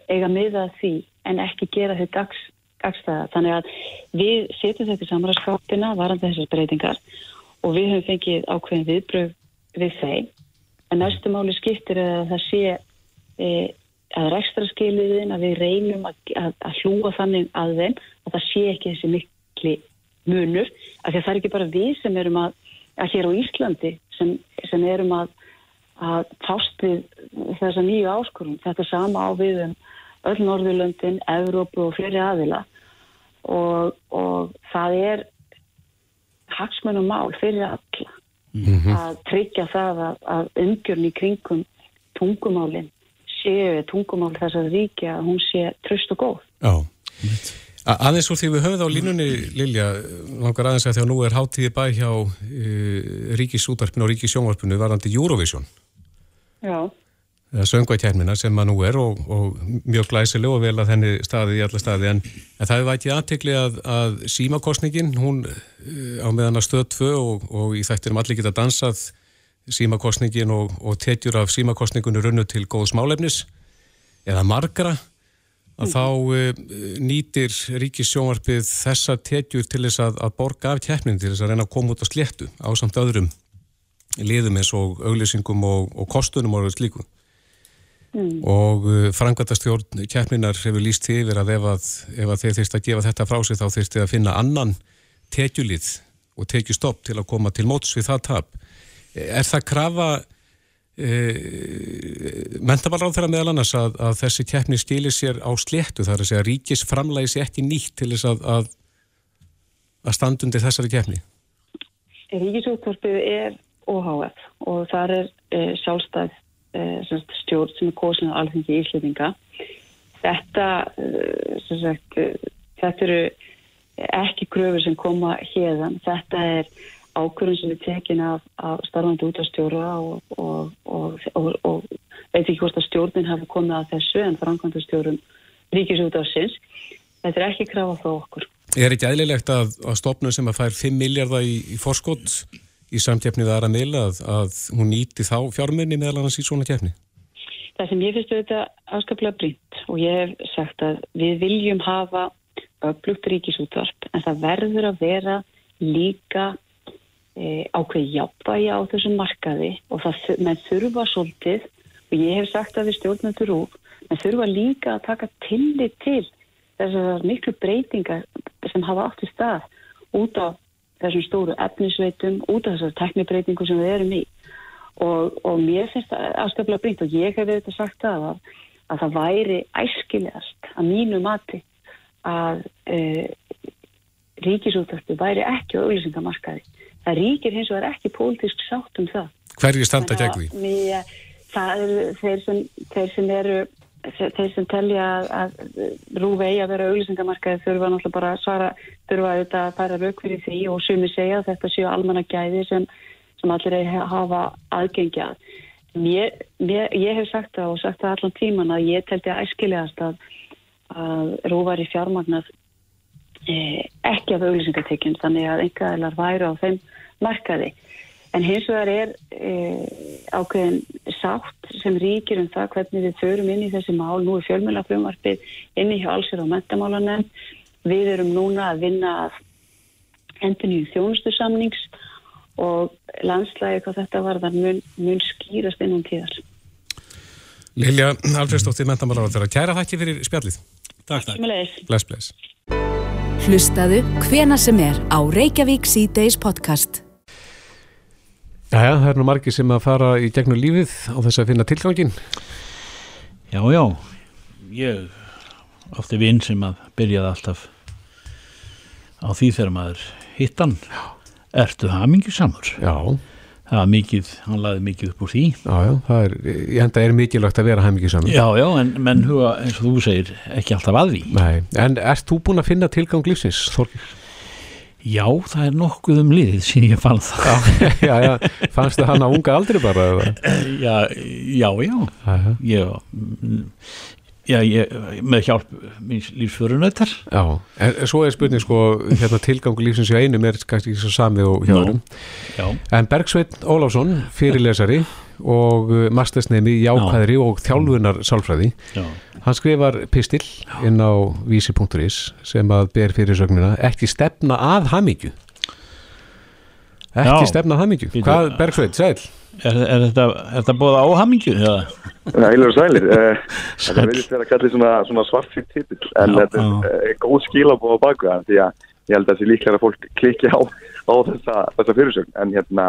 eiga miða því en ekki gera þau dags gagstæða. Þannig að við setjum þetta í samræðskápina varandi þessar breytingar og við höfum fengið ákveðin viðbröð við þeim. En næstu máli skiptir að það sé e, að rekstra skiliðin að við reynum að, að, að hlúa þannig að þeim að það sé ekki þessi mikli munur. Af því að það er ekki bara við sem erum að, að hér á Íslandi sem, sem erum að fást við þessa nýju áskurum. Þetta sama á við um öll Norðurlöndin, Evrópu og fleri aðila og, og það er hagsmunum mál fyrir alla mm -hmm. að tryggja það að, að umgjörn í kringum tungumálinn séu tungumál þess að ríkja að hún sé tröst og góð. Já, aðeins úr því við höfum það á línunni Lilja, langar aðeins að því að nú er háttíði bæ hjá uh, ríkisútarpinu og ríkisjónvarpinu varandi Eurovision. Já söngvætjærmina sem maður nú er og, og mjög glæsileg og vel að henni staði í alla staði. En, en það er vætið aðtekli að, að símakostningin hún eh, á meðan að stöð 2 og, og í þættinum allir geta dansað símakostningin og, og tekjur af símakostningunni runnu til góðs málefnis eða margra að þá e, nýtir ríkissjónvarpið þessa tekjur til þess að, að borga af kjærnin til þess að reyna að koma út á sléttu á samt öðrum liðum eins og auglýsingum og kostunum og slíkum Mm. og uh, frangvæntastjórn keppninar hefur líst því yfir að ef, að, ef að þeir þurft að gefa þetta frá sig þá þurft þið að finna annan tekjulið og tekjustopp til að koma til móts við það tap. Er það krafa e, mentabalráð þeirra meðal annars að, að þessi keppni skilir sér á sléttu þar að segja ríkis framlægi sér ekki nýtt til þess að, að standundi þessari keppni? Ríkisúttorpið er OHF og þar er e, sjálfstæð Eh, stjórn sem er kosin á alþengi íslendinga. Þetta, eh, sagt, eh, þetta eru ekki kröfur sem koma hérðan. Þetta er ákvörðun sem er tekin af, af starfandi útastjóra og, og, og, og veit ekki hvort að stjórnin hafi komið að þessu en frangvandastjórun ríkisútafsins. Þetta er ekki krafa frá okkur. Er ekki æðilegt að, að stopnum sem að fær 5 miljardar í, í forskott í samtjefnið aðra meila að, að hún nýti þá fjármunni meðal annars í svona tjefni? Það sem ég finnst auðvitað afskaplega brínt og ég hef sagt að við viljum hafa upplugt ríkisútvarp en það verður að vera líka e, ákveð jafnvægi á þessum markaði og það með þurfa svolítið og ég hef sagt að við stjórnendur úr með þurfa líka að taka tillit til þessar miklu breytingar sem hafa átt í stað út á þessum stóru efnisveitum út af þessar teknibreitingu sem við erum í og, og mér finnst það afskaplega brínt og ég hef þetta sagt að, að það væri æskilegast að mínu mati að e, ríkisúttarpi væri ekki á auðvisingamarkaði. Það ríkir hins vegar ekki pólitísk sátt um það. Hverju standa gegn því? Mér, það eru þeir sem, þeir sem eru þeir sem telja að rúfi eigi að vera auðvisingamarkaði þurfa náttúrulega bara að svara þurfa auðvitað að færa rauk fyrir því og sumi segja að þetta séu almanna gæði sem, sem allir eigi að hafa aðgengjað. Mér, mér, ég hef sagt það og sagt það allan tíman að ég telti að æskilegast að, að rúfari fjármagnað eh, ekki af auðvisingatekjum þannig að engaðilar væru á þeim markaði. En hins vegar er eh, ákveðin sátt sem ríkir um það hvernig við förum inn í þessi mál. Nú er fjölmjölafrömmarpið inni hjá allsir á mentamálanen. Við erum núna að vinna að endinni þjónustu samnings og landslægi hvað þetta var þar mun, mun skýrast innan tíðar. Lilja Alfredsdóttir, mentamálar þeirra. Kæra þakki fyrir spjallið. Takk, takk. Bless, bless. Hlustaðu hvena sem er á Reykjavík C-Days podcast. Jæja, það er nú margir sem að fara í gegnum lífið á þess að finna tilgangin. Já, já, ég átti vinn sem að byrjaði alltaf á því þegar maður hittan. Ertu hamingisamur? Já, Það var mikið, hann laði mikið upp úr því. já, já, það er, ég enda er mikilvægt að vera hæmingi saman. Já, já, en menn huga, eins og þú segir, ekki alltaf að því. Nei, en ert þú búin að finna tilgang lífsins, Þorgir? Já, það er nokkuð um liðið síðan ég fann það. já, já, fannstu hann á unga aldri bara? Já, já, já. Jæja. Ég, já, ég, með hjálp míns lífsförunautar. Já, en svo er spurning sko, hérna tilgangu lífsins í einum er kannski ekki svo sami og hjá Nú. öðrum. Já, En Bergsveit Ólafsson, fyrirlesari og uh, mastersnemi jákvæðri og þjálfunar sálfræði, já, hann skrifar pistil inn á vísi.is sem að ber fyrir sögnina ekki stefna að hamingju. Ekki Já. stefna að hamingju. Hvað, Bergsveit, sæl? er, er þetta, er þetta bóða áhamingju? Já, Heilir og sælir. Eh, Þetta verðist vera að kalla svona, svona svartfýtt titill en Já, þetta er eh, góð skilabóð á baku það því að ég held að þessi líklega að fólk klikki á, á þessa, þessa fyrirsögn en hérna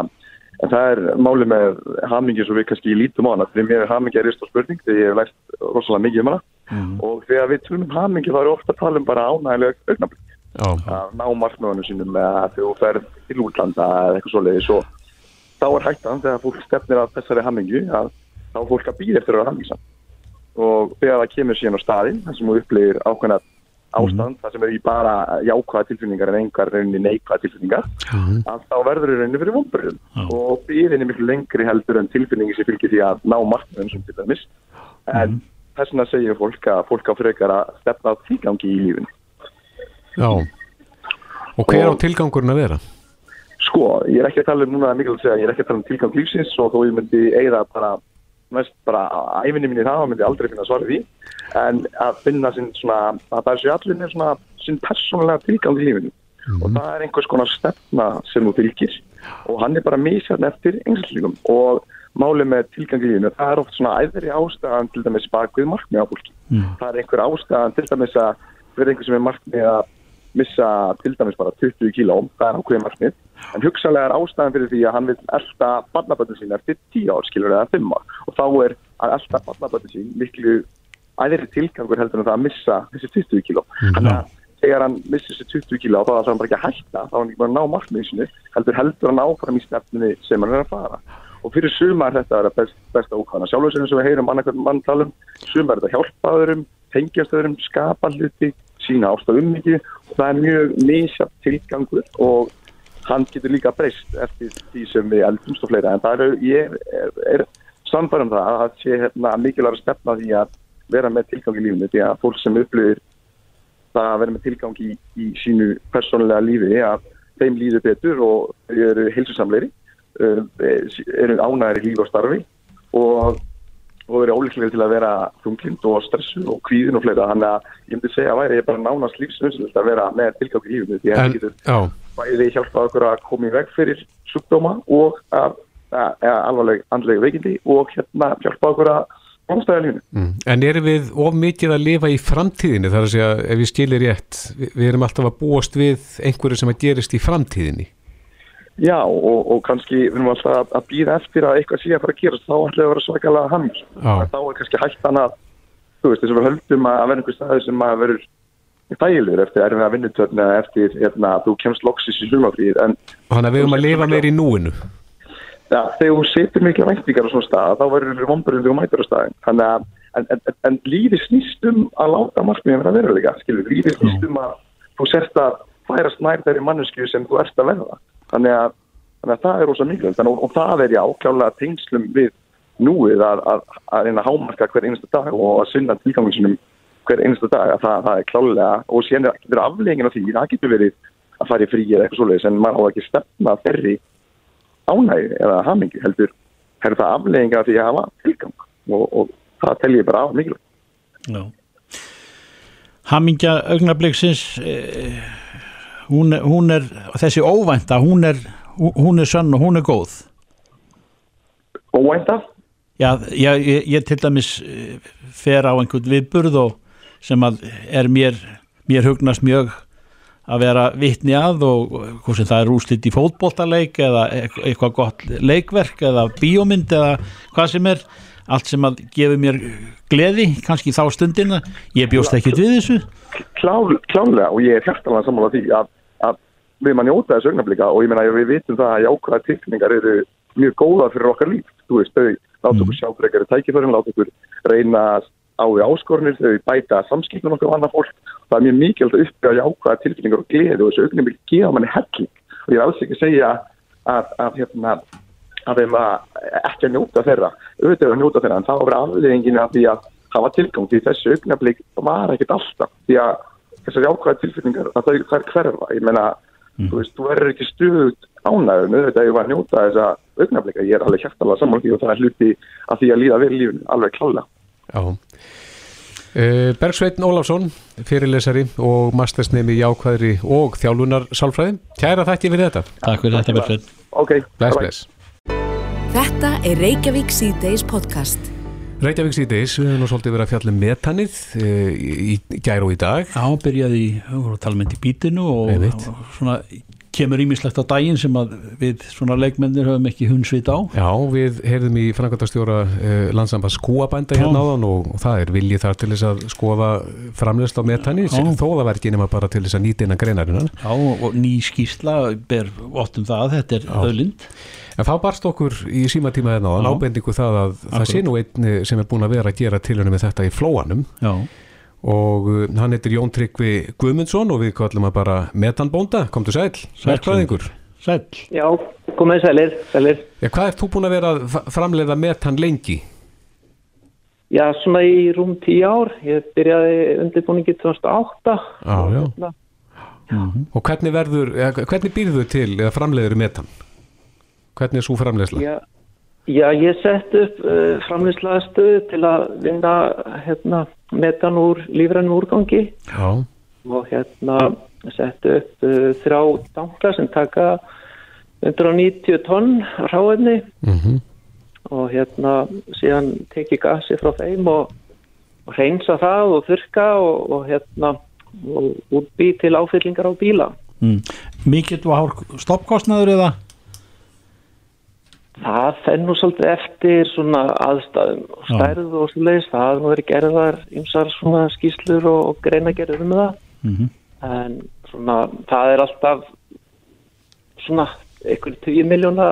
en það er máli með hamingi svo við kannski lítum á hana. Því mér er hamingi að rist á spurning því ég hef læst rosalega mikið um hana. Mhm. og þegar við tölum um hamingi þá er ofta að tala um bara ánægilega augnablík að ná markmöðunum sínum eða þú ferð til útlanda eða eitthvað svoleiðis. Og þá er hættan þegar fólk stefnir að þessari hammingu að þá er fólk að býða eftir að vera hammingsam og þegar það kemur síðan á staðinn þar sem þú upplifir ákveðna ástand þar sem er í bara jákvæða tilfinningar en engar rauninni neikvæða tilfinningar að þá verður rauninni fyrir vonbröðum Já. og býðin er miklu lengri heldur en tilfinningi sem fylgir því að ná markmöðun sem til dæmis en þess vegna segir fólk að fólk á frekar að stefna tilgangi í lífinu já. Og hver á tilgangurinn að vera? Sko, ég er ekki að tala um núna mikilvægt að segja, ég er ekki að tala um tilgang lífsins og þó ég myndi eigða bara næst bara æfinni minni það, þá myndi aldrei finna svarið því. En að finna sinn svona, að það er sér allir með svona sinn persónulega tilgang í lífinu. Og það er einhvers konar stefna sem þú fylgir. Og hann er bara misjarn eftir einslíkum og málið með tilgang í lífinu, það er oft svona æðri ástæðan til dæmis bakvið markmið á fólki. Það er einhver ástæðan til dæmis að fyrir einhver sem er markmið að missa til dæmis bara 20 kílóm, það er ákveðið markmið. En hugsalega er ástæðan fyrir því að hann vil elda barnabötu sín eftir 10 ár skilur eða 5 ár. Og þá er að elda barnabötu sín miklu æðri tilgangur heldur en það að missa þessi 20 kíló. Þannig að þegar hann missir þessi 20 kíló þá er hann bara ekki að hætta þá er hann ekki bara að ná markmiðinu sínu heldur heldur hann áfram í stefnunni sem hann er að fara. Og fyrir sumar þetta er að best, besta ókvæðana sjálfur sem við heyrum annarkvæðum mann talum sumar er þetta hjálpa öðrum, tengjast öðrum skapa hluti, sína ástaf um mikið. Og það er mjög misjart tilgangur og hann getur líka breyst eftir því sem við eldumst og fleira. En það er, ég er, er samfærum um það að það sé hérna, mikilvæg að stefna því að vera með tilgang í lífinu. Því að fólk sem upplifir það að vera með tilgang í, í sínu persónulega lífi að þeim líður betur og eru heilsusamleiri uh, eru ánægir í lífi og starfi. Og, og eru ólíklega til að vera þunglind og stressu og kvíðin og fleira þannig að ég myndi segja að væri ég bara nánast lífsnöðsynlegt að vera með tilgang í lífinu því að það getur bæði hjálpa okkur að koma í veg fyrir sjúkdóma og að, að, að alvarleg andlega veikindi og hérna hjálpa okkur að blómstæða lífinu. mm. en erum við of mikið að lifa í framtíðinni þar að segja ef við skilir rétt, við, við erum alltaf að búast við einhverju sem að gerist í framtíðinni Já, og, og kannski við erum alltaf að, að býða eftir að eitthvað sé að fara að gerast, þá ætlum við að vera svakalega hann. Já. Þá er kannski hættan að, þú veist, þess að við höldum að, að vera einhver staði sem að verður þægilegur eftir erfiða vinnutörn eða eftir hérna, að þú kemst loksis í. En Þannig að við höfum að lifa meir í núinu. ja, þegar þú setur mikla væntingar á svona stað, þá verður vomburinn þegar þú mætur á staðin. Þannig að, en, en, en, lífi snýst um að láta markmiðin vera veruleika, lífi snýst um að þú sért að færast nær þeirri mannesku sem þú ert að verða. Þannig að, þannig að það er rosa mikilvægt og, og það er já, klálega tengslum við núið að, að, að reyna að hámarka hver einasta dag og að sinna tilgangum sinum hver einasta dag að það, það er klálega og ekki verið afleggin af því, það getur verið að fara í frí eða eitthvað svoleiðis en maður á ekki stefna þeirri ánægi eða hamingi heldur er það aflegginga af því að hafa tilgang og, og það tel ég bara af mikilvægt. Já. Hamingja augnabliksins eh, hún, hún er þessi óvænta, hún er hún er sönn og hún er góð. Óvænta? Já, já ég, ég til dæmis eh, fer á einhvern viðburð og sem að er mér mér hugnast mjög að vera vitni að og hvort sem það er úslit í fótboltaleik eða eit- eitthvað gott leikverk eða bíómynd eða hvað sem er. Allt sem að gefa mér gleði kannski þá stundina. Ég bjóst ekkert við þessu. Klá, klálega og ég er hjartalega sammála því að, að við maður njóta þessu augnablika og ég meina við vitum það að jákvæða tilkningar eru mjög góða fyrir okkar líf þú veist, þau láta okkur sjá frekari tækifærin láta okkur reyna á við áskornir þau bæta samskipnum okkur annar fólk. Það er mjög mikilvægt að uppbygga jákvæða tilkningar og gleði og þessu augnabliki gefa manni helling. Og ég er alls ekki að segja að, að hérna að þeim að ekki að njóta þeirra. Auðvitað að njóta þeirra en það var afliðingin af því að hafa tilgang því þessu augnablík var ekkert alltaf. Því að þessar jákvæða tilfinningar að það, það er hverfa. Ég meina, þú veist, þú verður ekki stuðut ánægum, auðvitað ég var að njóta þessa augnablíka, ég er alveg hjartalega saman því og það er hluti að því að líða vel í lífinu alveg klálega. Já. Uh, Bergsveitn Ólafsson, fyrirlesari og mastersnemi í ákvæðri og þjálfunar sálfræði. Kæra þætti fyrir þetta. Takk fyrir þetta Bergsveitn. Ok, Bless, bye-bye. Þetta er Reykjavík C-Days podcast. Reykjavík síðdeis, við höfum nú svolítið verið að fjalla um metanið uh, í, í gær og í dag. Já, byrjaði í, með í bítinu og, og svona kemur ímislegt á daginn sem við svona leikmennir höfum ekki hundsvit á Já, við heyrðum í framkvæmtastjóra uh, landsamband skúabænda hérna áðan og, og það er viljið þar til þess að skoða framlöst á metani, Já. þó það verði ekki nema bara til þess að nýta innan greinarinnar. Já, og ný skýrsla ber vott um það, þetta er Já. En þá barst okkur í símatíma hérna áðan Já. ábendingu það að það Akkurat. sé nú einn eh, sem er búin að vera að gera tilhörnum með þetta í flóanum Já, og uh, hann heitir Jón Tryggvi Guðmundsson og við kallum að bara metanbónda, komdu sæl, verkvæðingur. sæll Já, komið sælir, sælir. Ja, hvað ert þú búin að vera að framleiða metan lengi? Já, svona í rúm tíu ár. Ég byrjaði undirbúningi 2008. Já, já. Hérna, Og hvernig verður, eða, hvernig býrðu til eða framleiður metan? Hvernig er svo framleiðsla? Já, já, ég sett upp uh, framlýslaðastöðu til að vinna hérna, metan úr lífrænum úrgangi Já, og hérna sett upp uh, þrjá tankla sem taka 190 tonn ráðinni mhm, og hérna síðan teki gasi frá þeim og, og reynsa það og þurka og, og hérna og útbý til áfyllingar á bíla. mm. Og hár stoppkostnaður eða? Það fenn nú svolítið eftir svona aðstæðum og stærð og svo leiðis. Það hafði nú verið gerðar ymsar svona skýslur og, og greinagerður um það. Mm En svona það er alltaf svona einhverjum 10 miljóna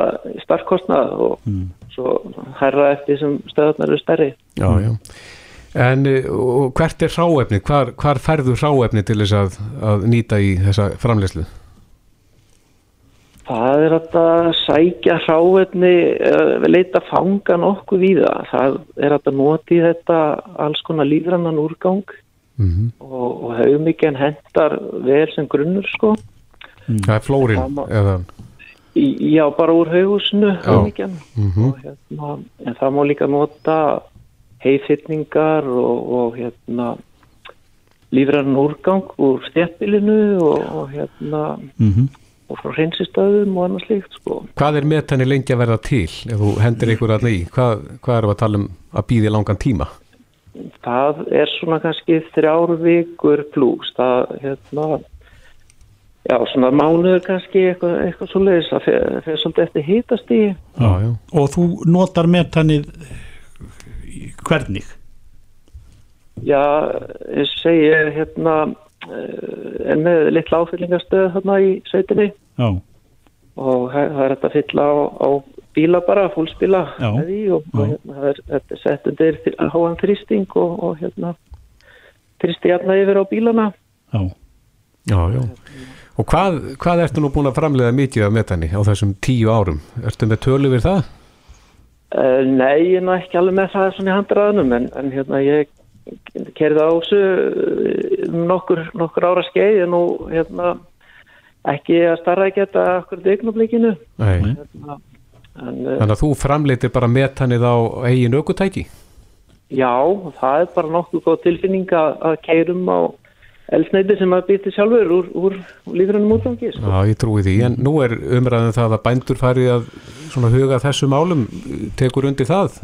starfkostnað og svo herra eftir sem stöðarnar eru stærri. já, já. En og hvert er hráefni? Hvar, hvar færðu hráefni til þess að, að nýta í þessa framleiðslu? Það er að sækja hráefni, uh, leita fanga nokkuð í það. Það er að noti þetta alls konar lífrannan úrgang Mm og, og hefur mikið en hendar vel sem grunnur sko. Það er flórin eða, já, bara úr haugusinu Já. Mhm. og hérna, en það má líka nota heifytningar og, og hérna lífrannan úrgang úr stjættilinu og, og hérna Mm og frá hreinsistöðum og annað slíkt sko. hvað er metani lengi að verða til ef þú hendir ykkur að í? Hvað, hvað erum við að tala um að býði langan tíma? Það er svona kannski þrjár vikur pluss. Það hérna, já, svona mánuður kannski eitthvað, eitthvað svo leiðis að fer svolítið eftir hitast í Já, já. og þú notar metanið hvernig? já, ég segi hérna eh, er með litla áfyllingastöð hérna í sveitinni Já, og það er að fylla á, á bíla bara, fólksbíla Já. með því og, og hérna, það er, þetta er sett undir háan þrýsting og, og hérna þrýsti hérna yfir á bílana já, Já, já. Og hvað, hvað ertu nú búin að framleiða mikið af metani á þessum tíu árum? Ertu með tölu við það? Uh, nei, ég er nú ekki alveg með það svona í handraðanum en, en hérna ég kerði á þessu uh, um nokkur, nokkur ára skeið en nú hérna ekki að starra ekki þetta akkur degnublikinu Nei. hérna, en uh, Þannig að þú framleitir bara metanið á eigin aukutæki? já, það er bara nokkuð góð tilfinning að, keirum á elsneiti sem að býti sjálfur úr, úr, úr lífrænum útgangi sko. Já, ég trúi því. En nú er umræðin það að bændur fari að huga þessu málum, tekur undir það?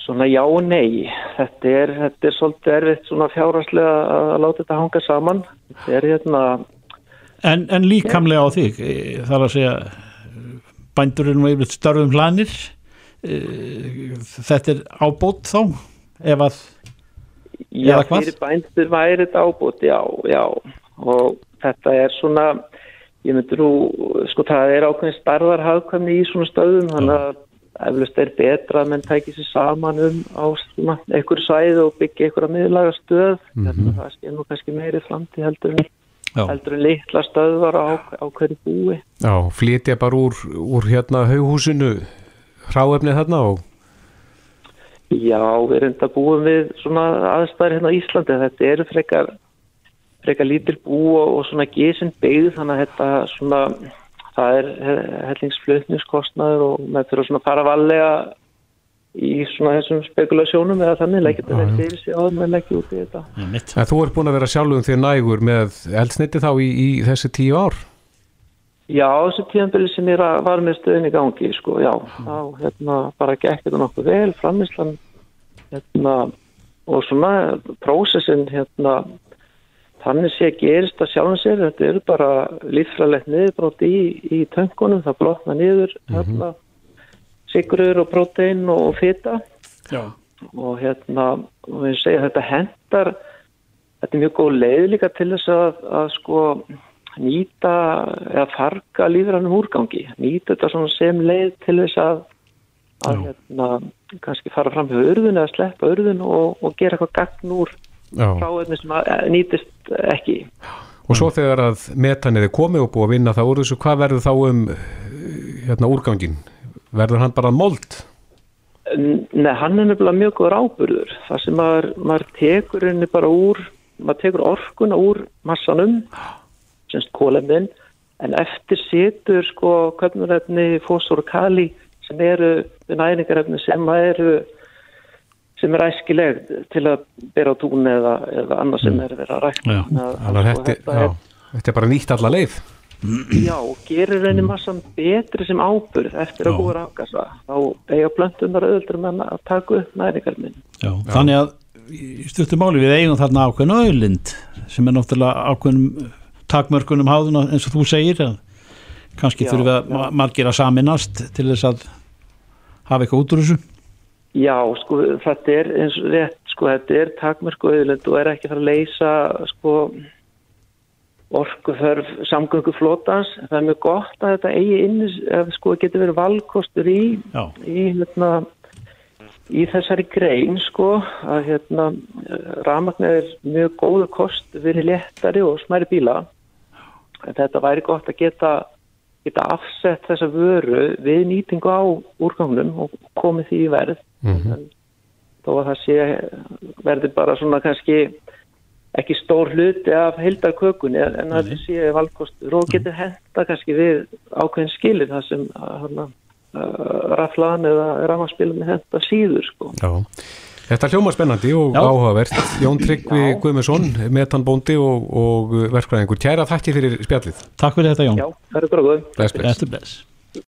Svona já og nei. Þetta er, þetta er svolítið erfitt svona fjárhagslega að láta þetta hanga saman. Þetta er hérna, en, en líkamlega á þig eh, þar að segja bændurinn og yfir störfum hlanir þetta er ábót þá ef að já, fyrir bændur væri þetta ábútt, já, já. Og þetta er svona, ég myndi nú, sko það er ákveðin starðar hagkvæmni í svona stöðum, þannig að eflust er betra að menn tæki sér saman um á svona einhverju svæði og byggja einhverja miðlaga stöð. Þetta það sé nú kannski meiri framtíð heldur en, heldur en litla stöðvar á, á hverju búi. Já, flytja bara úr, úr hérna haughúsinu hráefnið þarna og Já, við erum þetta búin við svona aðstæður hérna á Íslandi. Þetta eru frekar, frekar lítil bú og, og svona gesin byggð þannig að þetta svona, það er hellingsflutningskostnaður og með fyrir svona fara valega í svona þessum spekulasjónum eða þannig leggja þetta vel fyrir sig áður með leggja út í þetta. En þú ert búin að vera sjálfum þér nægur með eldsneiti þá í, í þessi tíu ár? Já, þessu tíðanbili sem ég var með stöðin í gangi, sko, já, þá hérna bara gekk þetta nokkuð vel, framislan, hérna, og svona prósessin, hérna, þannig sé gerist að sjálfum sér, þetta eru bara líffræðlegt niðurbrót í, í töngunum, það blotna niður, hérna, sigrur og prótein og fita. Já. og hérna, og við segja þetta hendar, þetta er mjög góð leið líka til þess að, að sko nýta eða farga lífrannum úrgangi, nýta þetta svona sem leið til þess að, að hérna, kannski fara fram hjá urðun eða sleppa urðun og, og gera eitthvað gagn úr fráöfni sem að, nýtist ekki. Og svo þegar að metanið er komið og búið að vinna það úr þessu, hvað verður þá um hérna úrgangin? Verður hann bara mold? Nei, hann er nefnilega mjög góður ábyrður. Það sem maður, maður tekur henni bara úr, maður tekur orkuna úr massanum, semst kólefnin, en eftir situr sko köpnurefni, fósfor og kali sem eru næringarefni sem eru sem er æskileg til að bera á tún eða, eða annað sem er verið að sko, þetta, já, þetta er bara nýtt alla leið. Já, og gerir henni massan betri sem ábyrð eftir að búa afgasa. Þá eiga plöntunar öðuldur með að taka upp næringarefnin. Já, þannig að í stuttum máli við eigum þarna ákveðin auðlind sem er náttúrulega ákveðin takmörkunum háðuna eins og þú segir að kannski Já, þurfum við að ma- margir að saminast til þess að hafa eitthvað út úr þessu Já, sko, þetta er eins og rétt, sko, þetta er takmörku auðlind og er ekki að fara að leysa, sko, orkuþörf samgöngu flótans. Það er mjög gott að þetta eigi inn, eða sko, getur verið valkostur í, í, hérna, í þessari grein, sko, að, hérna, rafmagnir er mjög góðu kost verið léttari og smæri bíla. Þetta væri gott að geta, geta afsett þessa vöru við nýtingu á úrgangnum og komið því í verð. En þó að það sé verði bara svona kannski ekki stór hluti af heildarkökunni en en það sé valkostur og getur henda kannski við ákveðin skilir það sem hana, uh, raflaðan eða rafmagnspilum henda síður sko. Já. Þetta hljóma spennandi og Já. áhugavert. Jón Tryggvi Guðmundsson, metanbóndi og, og verkfræðingur. Kæra þakki fyrir spjallið. takk fyrir þetta Jón Já, það er bara góð. Bless, bless. Eftir bless